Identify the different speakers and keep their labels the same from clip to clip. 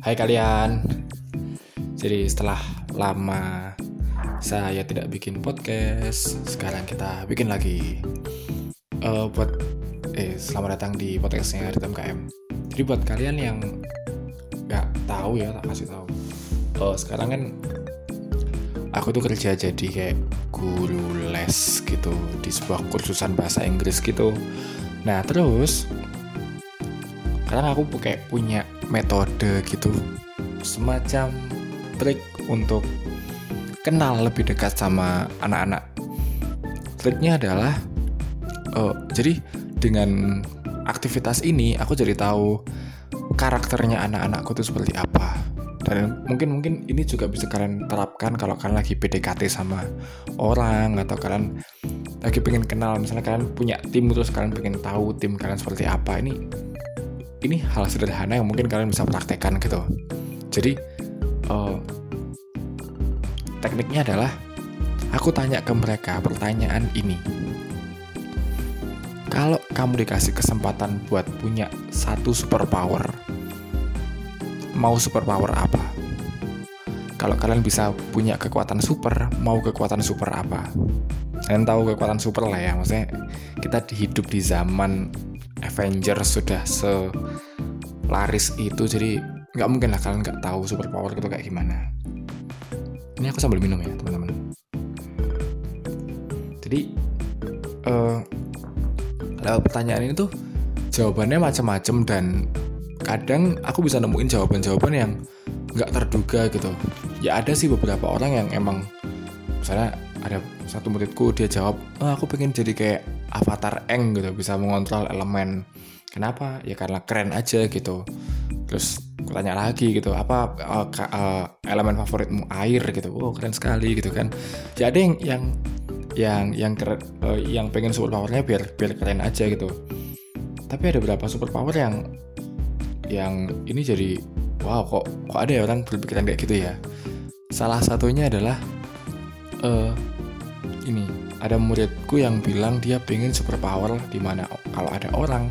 Speaker 1: Hai kalian. Jadi setelah lama saya tidak bikin podcast, sekarang kita bikin lagi. Uh, buat eh selamat datang di podcastnya Ritem KM. Jadi buat kalian yang nggak tahu ya, tak kasih tahu. Uh, sekarang kan aku tuh kerja jadi kayak guru les gitu di sebuah kursusan bahasa Inggris gitu. Nah terus sekarang aku kayak punya metode gitu. Semacam trik untuk kenal lebih dekat sama anak-anak. Triknya adalah uh, jadi dengan aktivitas ini aku jadi tahu karakternya anak-anakku itu seperti apa. Dan mungkin mungkin ini juga bisa kalian terapkan kalau kalian lagi PDKT sama orang atau kalian lagi pengen kenal. Misalnya kalian punya tim terus kalian pengen tahu tim kalian seperti apa. Ini ini hal sederhana yang mungkin kalian bisa praktekkan gitu. Jadi uh, tekniknya adalah aku tanya ke mereka pertanyaan ini. Kalau kamu dikasih kesempatan buat punya satu superpower mau superpower apa? Kalau kalian bisa punya kekuatan super mau kekuatan super apa? Kalian tahu kekuatan super lah ya maksudnya kita hidup di zaman Avengers sudah selaris itu jadi nggak mungkin lah kalian nggak tahu super power itu kayak gimana. Ini aku sambil minum ya teman-teman. Jadi uh, lewat pertanyaan ini tuh jawabannya macam-macam dan kadang aku bisa nemuin jawaban-jawaban yang nggak terduga gitu. Ya ada sih beberapa orang yang emang misalnya ada satu muridku dia jawab oh, aku pengen jadi kayak avatar Eng gitu bisa mengontrol elemen. Kenapa? Ya karena keren aja gitu. Terus tanya lagi gitu apa uh, uh, elemen favoritmu air? gitu. Oh keren sekali gitu kan. Ada yang yang yang yang keren, uh, yang pengen super powernya biar biar keren aja gitu. Tapi ada beberapa super power yang yang ini jadi wow kok kok ada ya orang berpikiran kayak gitu ya? Salah satunya adalah uh, ini ada muridku yang bilang dia pengen superpower di mana kalau ada orang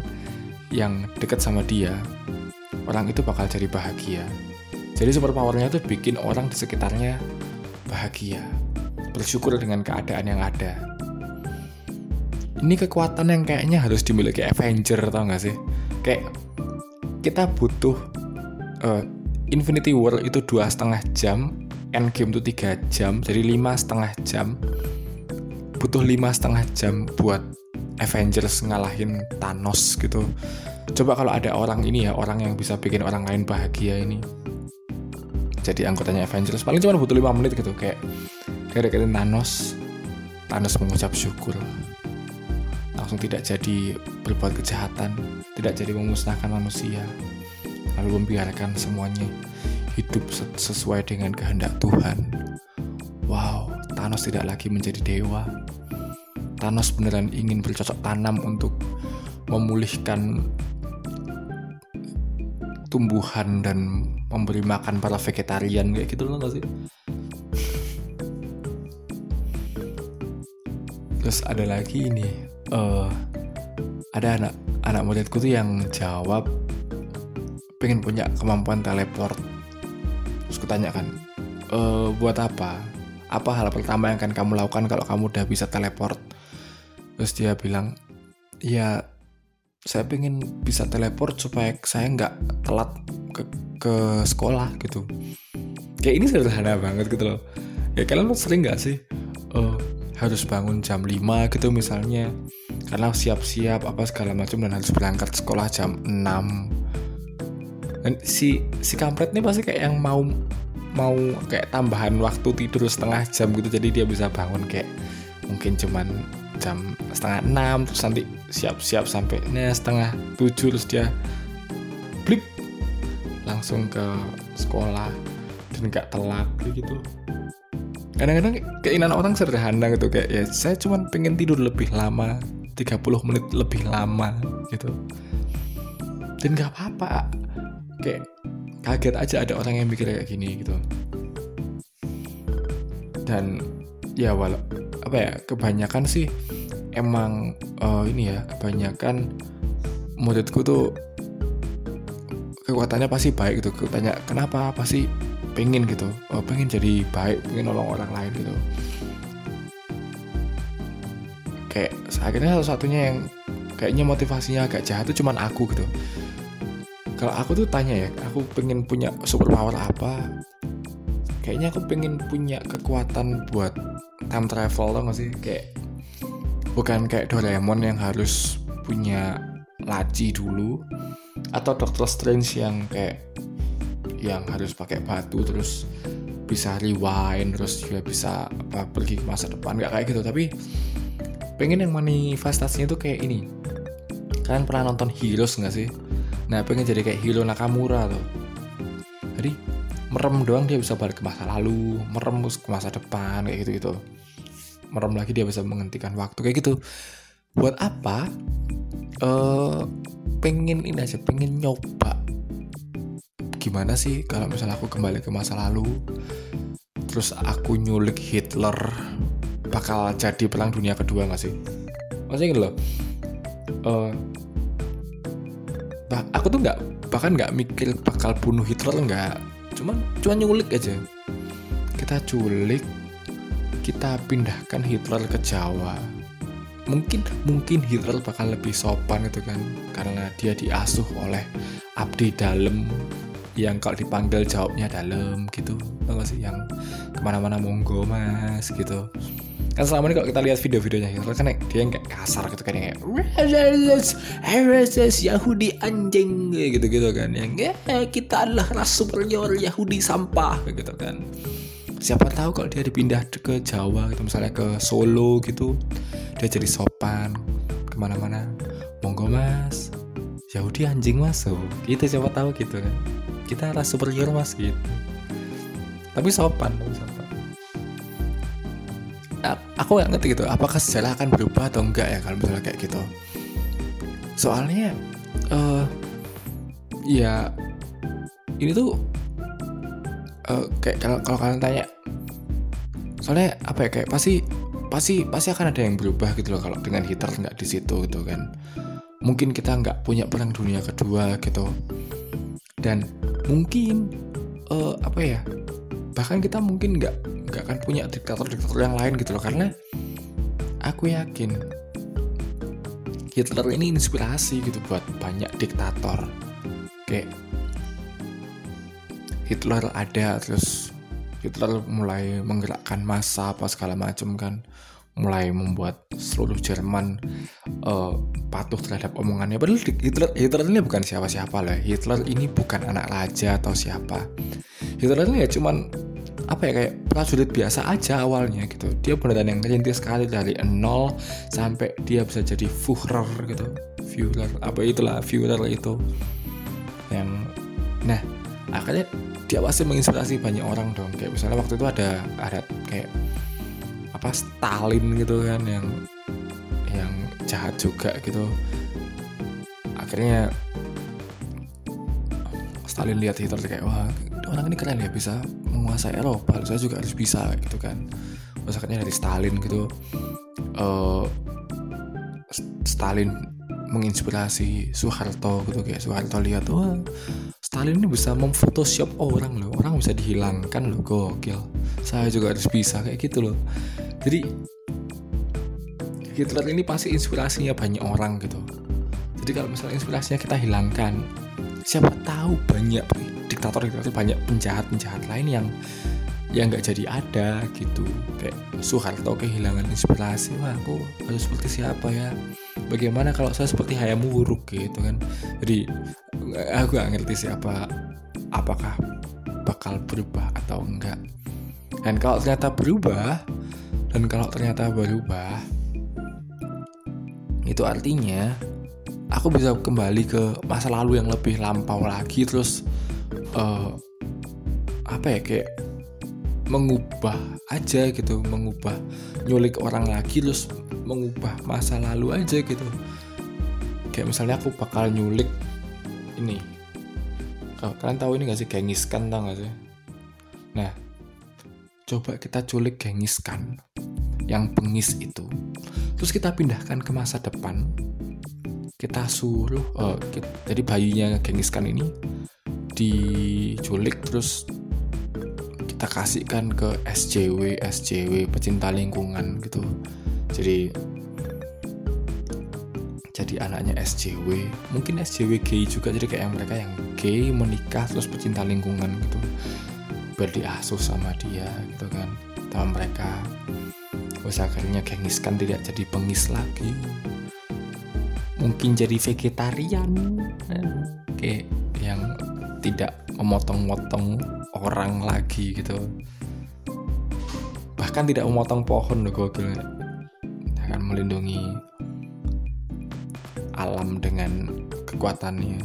Speaker 1: yang dekat sama dia, orang itu bakal jadi bahagia. Jadi superpowernya itu bikin orang di sekitarnya bahagia, bersyukur dengan keadaan yang ada. Ini kekuatan yang kayaknya harus dimiliki Avenger tau gak sih? Kayak kita butuh uh, Infinity War itu dua setengah jam, Endgame itu tiga jam, jadi lima setengah jam butuh lima setengah jam buat Avengers ngalahin Thanos gitu. Coba kalau ada orang ini ya, orang yang bisa bikin orang lain bahagia ini. Jadi anggotanya Avengers paling cuma butuh 5 menit gitu kayak kayak deketin Thanos. Thanos mengucap syukur. Langsung tidak jadi berbuat kejahatan, tidak jadi memusnahkan manusia. Lalu membiarkan semuanya hidup sesuai dengan kehendak Tuhan. Wow, Thanos tidak lagi menjadi dewa. Thanos beneran ingin bercocok tanam untuk memulihkan tumbuhan dan memberi makan para vegetarian kayak gitu loh gak sih? Terus ada lagi ini, uh, ada anak anak muridku tuh yang jawab pengen punya kemampuan teleport. Terus kutanyakan, e, buat apa? apa hal pertama yang akan kamu lakukan kalau kamu udah bisa teleport terus dia bilang ya saya pengen bisa teleport supaya saya nggak telat ke, ke sekolah gitu. Kayak ini sederhana banget gitu loh. Ya kalian sering nggak sih? Uh, harus bangun jam 5 gitu misalnya. Karena siap-siap apa segala macam dan harus berangkat sekolah jam 6 dan si si kampret ini pasti kayak yang mau mau kayak tambahan waktu tidur setengah jam gitu. Jadi dia bisa bangun kayak mungkin cuman jam setengah enam terus nanti siap-siap sampai nah, setengah tujuh terus dia blip langsung ke sekolah. Dan nggak telat gitu. Kadang-kadang keinginan orang sederhana gitu kayak ya saya cuma pengen tidur lebih lama 30 menit lebih lama gitu. Dan nggak apa-apa. Kayak kaget aja ada orang yang mikir kayak gini gitu. Dan ya walau apa ya kebanyakan sih emang uh, ini ya kebanyakan muridku tuh kekuatannya pasti baik gitu. Tanya kenapa? Pasti pengen gitu. Oh, pengen jadi baik pengen nolong orang lain gitu. Kayak akhirnya satu satunya yang kayaknya motivasinya agak jahat itu cuman aku gitu. Kalau aku tuh tanya ya aku pengen punya superpower apa? Kayaknya aku pengen punya kekuatan buat time travel tau gak sih? Kayak bukan kayak Doraemon yang harus punya laci dulu atau Doctor Strange yang kayak yang harus pakai batu terus bisa rewind terus juga bisa apa pergi ke masa depan. Nggak kayak gitu tapi pengen yang manifestasinya tuh kayak ini. Kalian pernah nonton Heroes nggak sih? Nah pengen jadi kayak Hiro Nakamura tuh. Jadi merem doang dia bisa balik ke masa lalu merem ke masa depan kayak gitu gitu merem lagi dia bisa menghentikan waktu kayak gitu. Buat apa? Uh, pengen ini aja pengen nyoba. Gimana sih kalau misalnya aku kembali ke masa lalu terus aku nyulik Hitler bakal jadi perang dunia kedua gak sih? Maksudnya gitu loh uh, bah, aku tuh nggak bahkan nggak mikir bakal bunuh Hitler nggak cuman cuman nyulik aja. Kita culik kita pindahkan Hitler ke Jawa. Mungkin mungkin Hitler bakal lebih sopan gitu kan karena dia diasuh oleh abdi dalam yang kalau dipanggil jawabnya dalam gitu. Tau sih yang ke mana-mana monggo mas gitu kan selama ini kalau kita lihat video-videonya Hitler kan dia yang kayak kasar gitu kan yang kayak Yahudi anjing gitu-gitu kan. Yang eh, kita adalah ras superior Yahudi sampah gitu kan. Siapa tahu kalau dia dipindah ke Jawa gitu misalnya ke Solo gitu dia jadi sopan ke mana-mana. Monggo mas. Yahudi anjing masuk gitu siapa tahu gitu kan. Kita ras superior mas gitu. Tapi sopan tapi sopan aku nggak ngerti gitu apakah sejarah akan berubah atau enggak ya kalau misalnya kayak gitu. Soalnya uh, ya ini tuh uh, kayak kalau, kalau kalian tanya soalnya apa ya kayak pasti pasti pasti akan ada yang berubah gitu loh kalau dengan Hitler nggak di situ gitu kan. Mungkin kita nggak punya perang dunia kedua gitu. Dan mungkin uh, apa ya bahkan kita mungkin nggak nggak akan punya diktator-diktator yang lain gitu loh. Karena aku yakin Hitler ini inspirasi gitu buat banyak diktator. Kayak Hitler ada terus Hitler mulai menggerakkan massa apa segala macam kan. Mulai membuat seluruh Jerman uh, patuh terhadap omongannya. Padahal Hitler Hitler ini bukan siapa-siapa lah Hitler ini bukan anak raja atau siapa Hitler ini ya cuman apa ya kayak prajurit biasa aja awalnya gitu. Dia beneran yang rintis sekali dari nol sampai dia bisa jadi Führer gitu. Führer apa itulah Führer itu. Yang nah akhirnya dia pasti menginspirasi banyak orang dong. Kayak misalnya waktu itu ada ada kayak apa Stalin gitu kan yang yang jahat juga gitu. Akhirnya Stalin lihat Hitler kayak wah orang ini keren ya bisa menguasai Eropa. Saya juga harus bisa gitu kan. Misalnya dari Stalin gitu. Uh, Stalin menginspirasi Soeharto gitu kayak Soeharto lihat wah Stalin ini bisa memfotoshop orang loh. Orang bisa dihilangkan loh gokil. Saya juga harus bisa kayak gitu loh. Jadi Hitler ini pasti inspirasinya banyak orang gitu. Jadi kalau misalnya inspirasinya kita hilangkan siapa tahu banyak diktator diktator banyak penjahat penjahat lain yang yang nggak jadi ada gitu. Kayak Soeharto kehilangan inspirasi wah aku harus seperti siapa ya? Bagaimana kalau saya seperti Hayam Wuruk gitu kan. Jadi aku nggak ngerti siapa apakah bakal berubah atau enggak dan kalau ternyata berubah dan kalau ternyata berubah itu artinya aku bisa kembali ke masa lalu yang lebih lampau lagi terus uh, apa ya kayak mengubah aja gitu mengubah nyulik orang lagi terus mengubah masa lalu aja gitu. Kayak misalnya aku bakal nyulik ini. Oh, kalian tahu ini gak sih gengiskan tau gak sih? Nah coba kita culik gengiskan yang pengis itu. Terus kita pindahkan ke masa depan. Kita suruh uh, kita, jadi bayinya gengiskan ini diculik terus kita kasihkan ke SJW SJW pecinta lingkungan gitu. Jadi jadi anaknya SJW mungkin SJW gay juga jadi kayak mereka yang gay menikah terus pecinta lingkungan gitu. Biar diasuh sama dia gitu kan sama mereka. Akhirnya gengiskan tidak jadi pengis lagi. Mungkin jadi vegetarian. Kayak yang tidak memotong-motong orang lagi gitu. Bahkan tidak memotong pohon loh gokil akan melindungi alam dengan kekuatannya.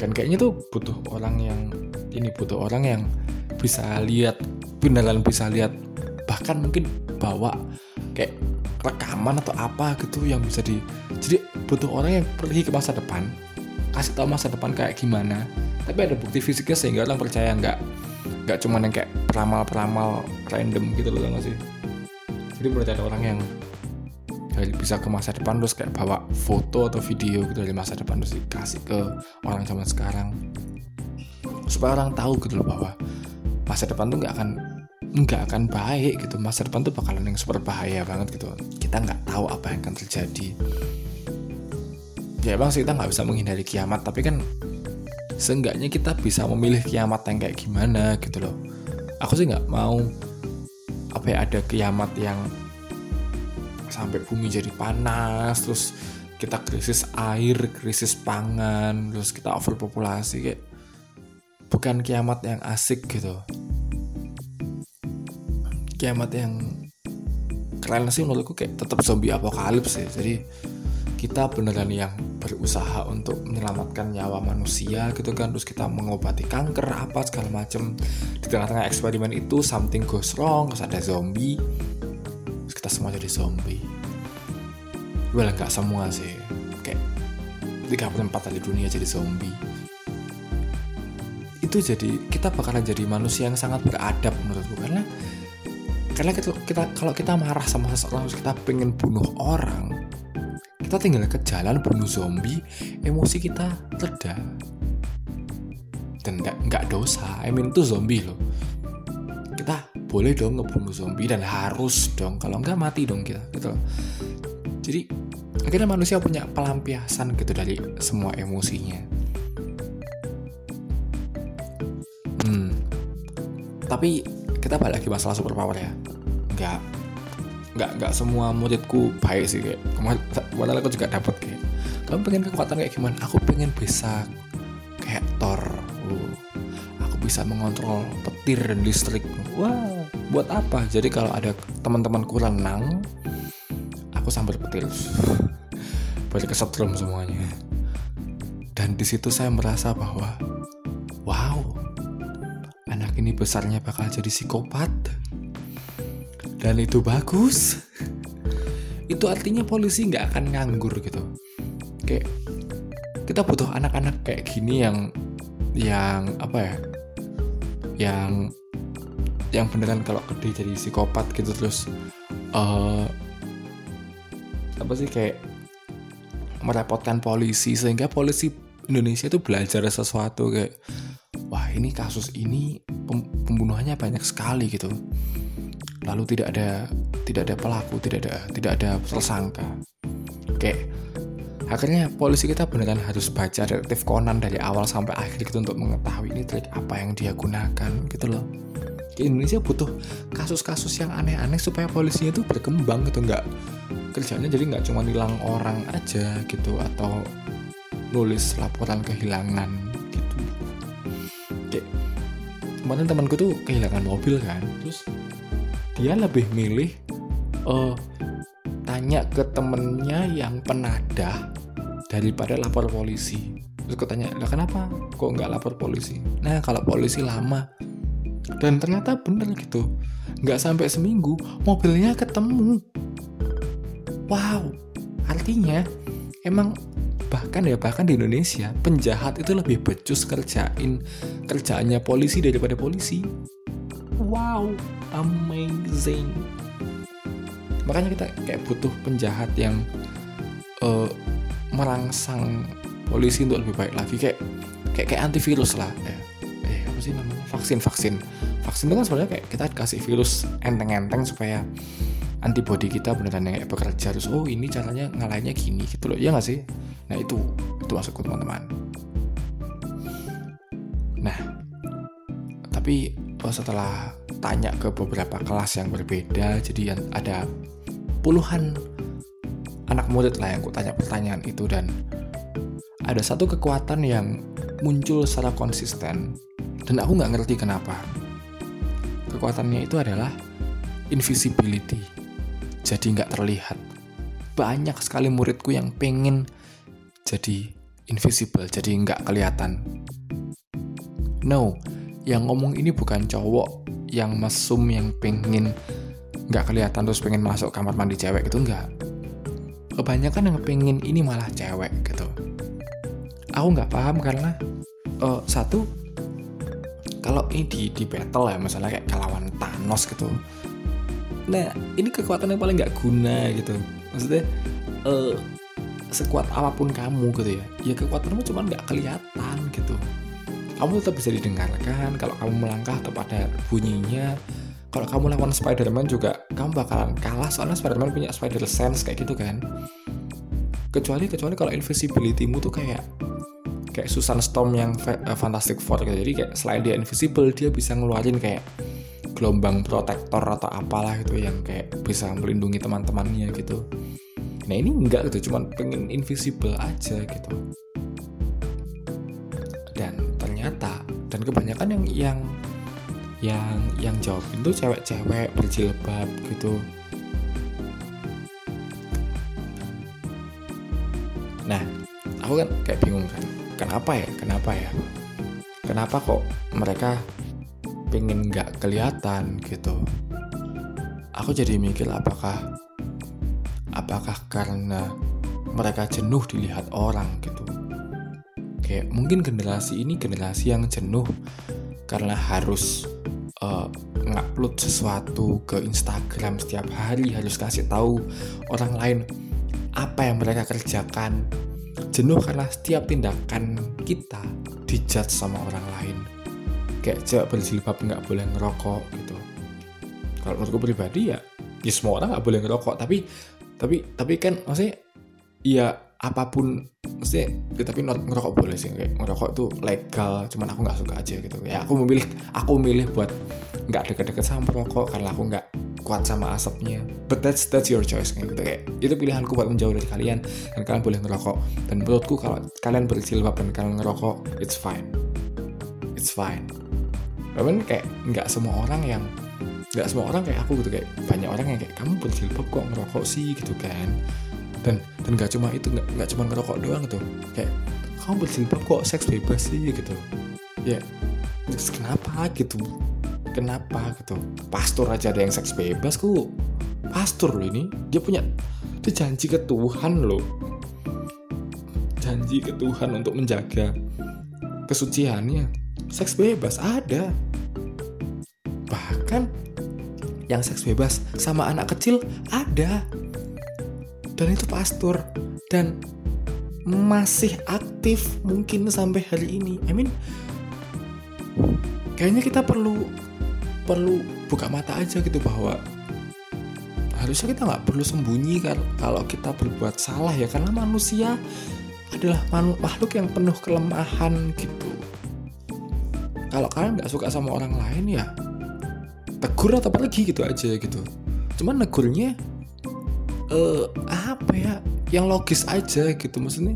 Speaker 1: Kan kayaknya tuh butuh orang yang ini butuh orang yang bisa lihat beneran bisa lihat bahkan mungkin bawa kayak rekaman atau apa gitu yang bisa di jadi butuh orang yang pergi ke masa depan kasih tahu masa depan kayak gimana. Tapi ada bukti fisiknya sehingga orang percaya nggak nggak cuma yang kayak peramal-peramal random gitu loh nggak sih? Jadi menurut ada orang yang bisa ke masa depan terus kayak bawa foto atau video gitu dari masa depan terus dikasih ke orang zaman sekarang. Supaya orang tahu gitu loh bahwa masa depan tuh nggak akan nggak akan baik gitu. Masa depan tuh bakalan yang super bahaya banget gitu. Kita nggak tahu apa yang akan terjadi ya bang kita nggak bisa menghindari kiamat tapi kan seenggaknya kita bisa memilih kiamat yang kayak gimana gitu loh. Aku sih nggak mau apa ya ada kiamat yang sampai bumi jadi panas terus kita krisis air krisis pangan terus kita overpopulasi kayak bukan kiamat yang asik gitu. Kiamat yang keren sih menurutku kayak tetap zombie apokalips ya jadi kita beneran yang berusaha untuk menyelamatkan nyawa manusia gitu kan. Terus kita mengobati kanker apa segala macem. Di tengah-tengah eksperimen itu something goes wrong terus ada zombie. Terus kita semua jadi zombie. Well nggak semua sih. Kayak 34 kali dunia jadi zombie. Itu jadi kita bakalan jadi manusia yang sangat beradab menurutku. Karena karena kita, kita kalau kita marah sama seseorang terus kita pengen bunuh orang kita tinggal ke jalan bunuh zombie emosi kita reda. Dan nggak dosa. I mean itu zombie loh. Kita boleh dong ngebunuh zombie dan harus dong. Kalau nggak mati dong kita gitu loh. Jadi akhirnya manusia punya pelampiasan gitu dari semua emosinya. Hmm. Tapi kita balik lagi masalah superpower ya. Nggak nggak nggak semua muridku baik sih kayak kemarin aku juga dapat kayak kamu pengen kekuatan kayak gimana? Aku pengen bisa kayak Thor uh, aku bisa mengontrol petir dan listrik. Wah buat apa? Jadi kalau ada teman-temanku renang aku sambil petir. Balik kesetrum semuanya. Dan di situ saya merasa bahwa wow ini besarnya bakal jadi psikopat dan itu bagus. Itu artinya polisi nggak akan nganggur gitu. Kayak kita butuh anak-anak kayak gini yang yang apa ya? Yang yang beneran kalau gede jadi psikopat gitu terus uh, apa sih kayak merepotkan polisi. Sehingga polisi Indonesia itu belajar sesuatu kayak wah ini kasus ini pembunuhannya banyak sekali gitu lalu tidak ada tidak ada pelaku tidak ada tidak ada tersangka. Kayak akhirnya polisi kita beneran harus baca detektif Conan dari awal sampai akhir gitu untuk mengetahui ini trik apa yang dia gunakan gitu loh. Di Indonesia butuh kasus-kasus yang aneh-aneh supaya polisinya itu berkembang gitu. Nggak kerjanya jadi nggak cuma hilang orang aja gitu atau nulis laporan kehilangan kemarin temanku tuh kehilangan mobil kan terus dia lebih milih uh, tanya ke temennya yang penadah daripada lapor polisi. Terus aku tanya lah kenapa? Kok nggak lapor polisi? Nah kalau polisi lama. Dan ternyata bener gitu. Nggak sampai seminggu mobilnya ketemu. Wow. Artinya emang bahkan ya bahkan di Indonesia penjahat itu lebih becus kerjain kerjaannya polisi daripada polisi. Wow amazing. Makanya kita kayak butuh penjahat yang uh, merangsang polisi untuk lebih baik lagi. Kayak kayak kayak antivirus lah. Eh, eh apa sih namanya? Vaksin vaksin. Vaksin itu kan sebenarnya kayak kita kasih virus enteng-enteng supaya antibody kita yang kayak bekerja. Terus oh ini caranya ngalahinnya gini gitu loh. Ya nggak sih? Nah itu. Itu maksudku teman-teman. Nah tapi setelah tanya ke beberapa kelas yang berbeda jadi ada puluhan anak murid lah yang aku tanya pertanyaan itu dan ada satu kekuatan yang muncul secara konsisten dan aku nggak ngerti kenapa. Kekuatannya itu adalah invisibility, jadi nggak terlihat. Banyak sekali muridku yang pengen jadi invisible, jadi nggak kelihatan. No, yang ngomong ini bukan cowok yang mesum yang pengen nggak kelihatan terus pengen masuk kamar mandi cewek itu enggak. Kebanyakan yang pengen ini malah cewek gitu. Aku nggak paham karena uh, satu kalau ini di di battle ya misalnya kayak kelawan Thanos gitu. Nah ini kekuatan yang paling nggak guna gitu. Maksudnya uh, sekuat apa pun kamu gitu ya. Ya kekuatanmu cuma nggak kelihatan. gitu kamu tetap bisa didengarkan kalau kamu melangkah tetap bunyinya kalau kamu lawan Spider-Man juga kamu bakalan kalah soalnya Spider-Man punya spider sense kayak gitu kan kecuali kecuali kalau invisibility-mu tuh kayak kayak Susan Storm yang uh, Fantastic Four gitu. Jadi kayak selain dia invisible, dia bisa ngeluarin kayak gelombang protektor atau apalah gitu yang kayak bisa melindungi teman-temannya gitu. Nah ini enggak gitu, cuman pengen invisible aja gitu. Kebanyakan yang yang yang yang jawabin tuh cewek-cewek berjilbab gitu. Nah, aku kan kayak bingung kan kenapa ya kenapa ya? Kenapa kok mereka pengen nggak kelihatan gitu? Aku jadi mikir apakah apakah karena mereka jenuh dilihat orang gitu kayak mungkin generasi ini generasi yang jenuh karena harus uh, ngupload sesuatu ke Instagram setiap hari harus kasih tahu orang lain apa yang mereka kerjakan. Jenuh karena setiap tindakan kita dijudge sama orang lain. Kayak cewek berjilbab nggak boleh ngerokok gitu. Kalau menurutku pribadi ya ya semua orang nggak boleh ngerokok tapi tapi tapi kan maksudnya ya apa pun maksudnya ya, tapi ngerokok boleh sih kayak ngerokok tuh legal cuman aku nggak suka aja gitu. Ya aku memilih aku memilih buat nggak deket-deket sama rokok karena aku nggak kuat sama asapnya. But that's that's your choice kayak gitu kayak itu pilihanku buat menjauh dari kalian dan kalian boleh ngerokok. Dan menurutku kalau kalian berjilbab dan kalian ngerokok it's fine. It's fine. Bahkan kayak nggak semua orang yang nggak semua orang kayak aku gitu kayak banyak orang yang kayak kamu berjilbab kok ngerokok sih? gitu kan dan dan nggak cuma itu nggak nggak cuma ngerokok doang gitu kayak kamu berjilbab kok seks bebas sih gitu. Ya terus kenapa? gitu. Kenapa? gitu. Pastor aja ada yang seks bebas kok pastor loh ini. Dia punya dia janji ke Tuhan loh. Janji ke Tuhan untuk menjaga kesuciannya. Seks bebas ada. Bahkan yang seks bebas sama anak kecil ada dan itu pastor dan masih aktif mungkin sampai hari ini. I mean kayaknya kita perlu perlu buka mata aja gitu bahwa harusnya kita nggak perlu sembunyi kan kalau kita berbuat salah ya. Karena manusia adalah makhluk yang penuh kelemahan gitu. Kalau kalian nggak suka sama orang lain ya tegur atau pergi gitu aja gitu. Cuman negurnya uh, apa ya? Yang logis aja gitu maksudnya.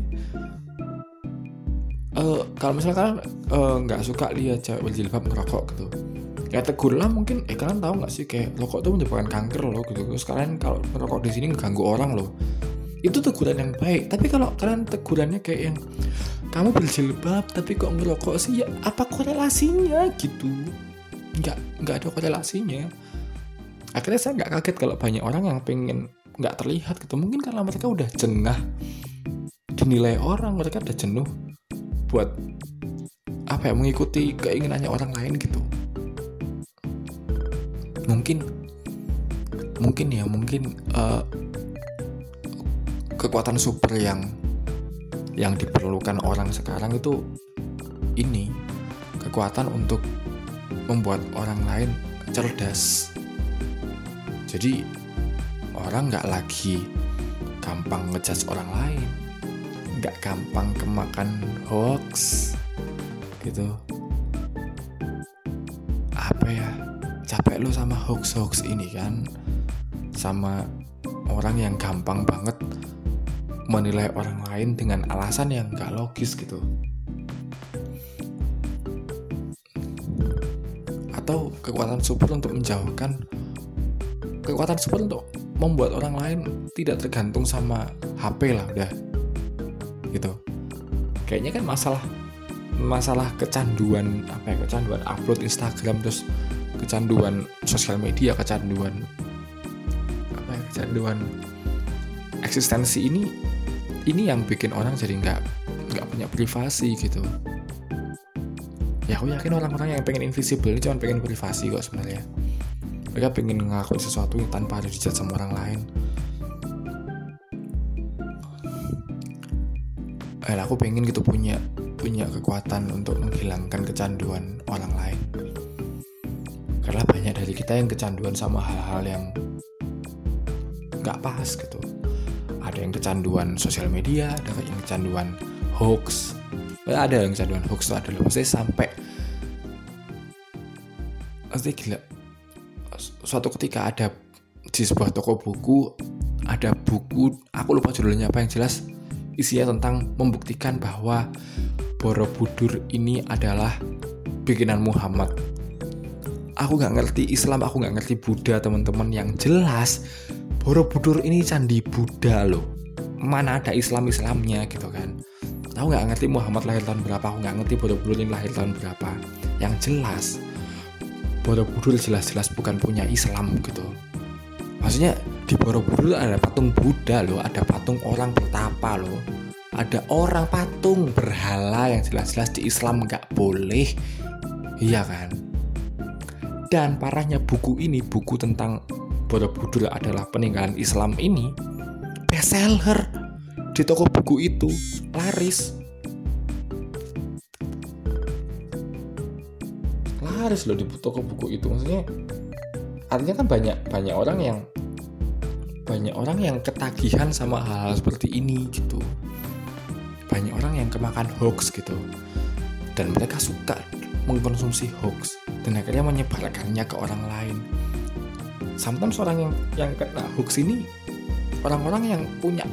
Speaker 1: Uh, kalau misalnya kalian nggak uh, suka lihat cewek berjilbab merokok gitu. Ya tegur lah mungkin. Eh kalian tahu nggak sih kayak rokok tuh menyebabkan kanker loh gitu. Terus kalian kalau merokok di sini mengganggu orang loh. Itu teguran yang baik. Tapi kalau kalian tegurannya kayak yang kamu berjilbab tapi kok ngerokok sih? Ya apa korelasinya gitu? Nggak nggak ada korelasinya. Akhirnya saya nggak kaget kalau banyak orang yang pengen nggak terlihat gitu. Mungkin karena mereka udah jengah dinilai orang mereka udah jenuh buat apa ya mengikuti keinginannya orang lain gitu. Mungkin mungkin ya mungkin uh, kekuatan super yang yang diperlukan orang sekarang itu ini kekuatan untuk membuat orang lain cerdas. Jadi orang nggak lagi gampang ngejudge orang lain. Nggak gampang kemakan hoax. Gitu. Apa ya? Capek lu sama hoax-hoax ini kan? Sama orang yang gampang banget menilai orang lain dengan alasan yang gak logis gitu. Atau kekuatan super untuk menjauhkan kekuatan super untuk membuat orang lain tidak tergantung sama HP lah udah. Gitu. Kayaknya kan masalah masalah kecanduan apa ya kecanduan upload Instagram terus kecanduan sosial media kecanduan apa ya kecanduan eksistensi ini ini yang bikin orang jadi nggak nggak punya privasi gitu. Ya aku yakin orang-orang yang pengen invisible ini cuma pengen privasi kok sebenarnya mereka pengen ngelakuin sesuatu yang tanpa ada dijat sama orang lain. Eh aku pengen gitu punya punya kekuatan untuk menghilangkan kecanduan orang lain. Karena banyak dari kita yang kecanduan sama hal-hal yang nggak pas gitu. Ada yang kecanduan sosial media ada yang kecanduan hoax. Eh, ada yang kecanduan hoax tuh ada loh. Maksudnya sampai pasti gila suatu ketika ada di sebuah toko buku ada buku aku lupa judulnya apa yang jelas isinya tentang membuktikan bahwa Borobudur ini adalah bikinan Muhammad. Aku nggak ngerti Islam aku nggak ngerti Buddha teman-teman. Yang jelas Borobudur ini candi Buddha loh. Mana ada Islam Islamnya gitu kan. Aku nggak ngerti Muhammad lahir tahun berapa aku nggak ngerti Borobudur ini lahir tahun berapa. Yang jelas Borobudur jelas-jelas bukan punya Islam gitu. Maksudnya di Borobudur ada patung Buddha loh ada patung orang bertapa loh. Ada orang patung berhala yang jelas-jelas di Islam nggak boleh. Iya kan? Dan parahnya buku ini buku tentang Borobudur adalah peninggalan Islam ini bestseller di toko buku itu laris laris loh di toko buku itu maksudnya artinya kan banyak banyak orang yang banyak orang yang ketagihan sama hal-hal seperti ini gitu. Banyak orang yang kemakan hoax gitu. Dan mereka suka mengkonsumsi hoax dan akhirnya menyebarkannya ke orang lain. Sometimes orang yang yang kena hoax ini orang-orang yang punya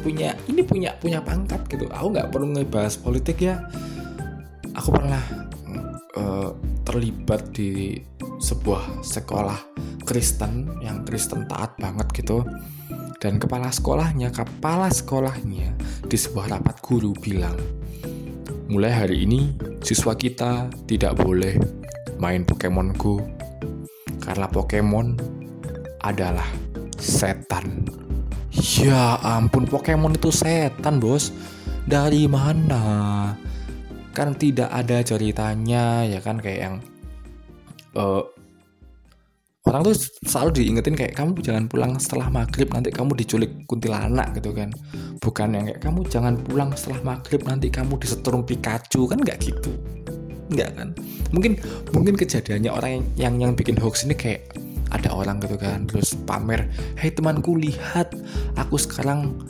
Speaker 1: punya ini punya punya pangkat gitu. Aku nggak perlu ngebahas politik ya. Aku pernah terlibat di sebuah sekolah Kristen yang Kristen taat banget gitu dan kepala sekolahnya kepala sekolahnya di sebuah rapat guru bilang mulai hari ini siswa kita tidak boleh main Pokemon Go karena Pokemon adalah setan. Ya ampun, Pokemon itu setan, bos. Dari mana? Kan tidak ada ceritanya, ya kan? Kayak yang uh, orang tuh selalu diingetin kayak kamu jangan pulang setelah maghrib nanti kamu diculik kuntilanak gitu kan. Bukan yang kayak kamu jangan pulang setelah maghrib nanti kamu disetrum Pikachu kan nggak gitu. Nggak kan? Mungkin mungkin kejadiannya orang yang yang, yang bikin hoax ini kayak ada orang gitu kan terus pamer hei temanku lihat aku sekarang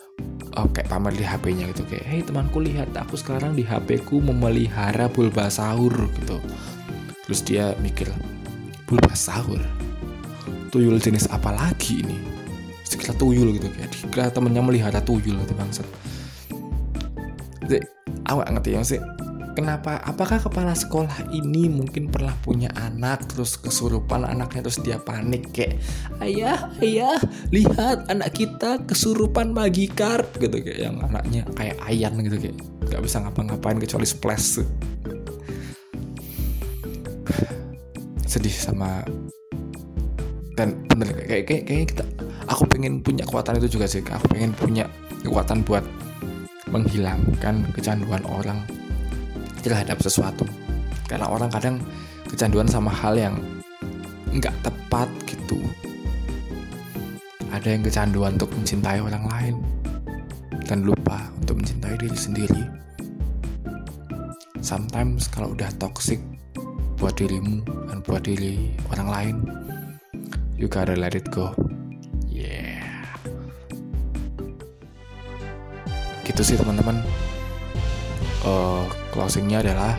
Speaker 1: oh, kayak pamer di HP-nya gitu kayak hei temanku lihat aku sekarang di HP-ku memelihara bulbasaur gitu. Terus dia mikir bulbasaur tuyul jenis apa lagi ini? Sekira tuyul gitu kayak dikira temennya melihara tuyul gitu bangsat jadi awak ngerti ya sih kenapa? Apakah kepala sekolah ini mungkin pernah punya anak terus kesurupan anaknya terus dia panik kayak ayah ayah lihat anak kita kesurupan magikar gitu kayak yang anaknya kayak ayan gitu kayak nggak bisa ngapa-ngapain kecuali splash. Sedih sama dan bener kayak kayak kayak kita aku pengen punya kekuatan itu juga sih aku pengen punya kekuatan buat menghilangkan kecanduan orang terhadap sesuatu karena orang kadang kecanduan sama hal yang nggak tepat gitu ada yang kecanduan untuk mencintai orang lain dan lupa untuk mencintai diri sendiri. Sometimes kalau udah toxic buat dirimu dan buat diri orang lain, you gotta let it go. Yeah. Gitu sih teman-teman. Uh, closingnya adalah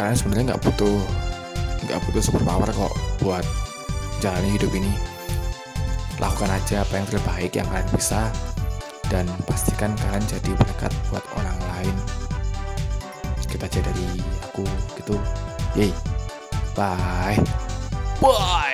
Speaker 1: kalian sebenarnya nggak butuh nggak butuh super power kok buat jalani hidup ini. Lakukan aja apa yang terbaik yang kalian bisa dan pastikan kalian jadi berkat buat orang lain. Kita aja dari aku gitu. Yay bye. Bye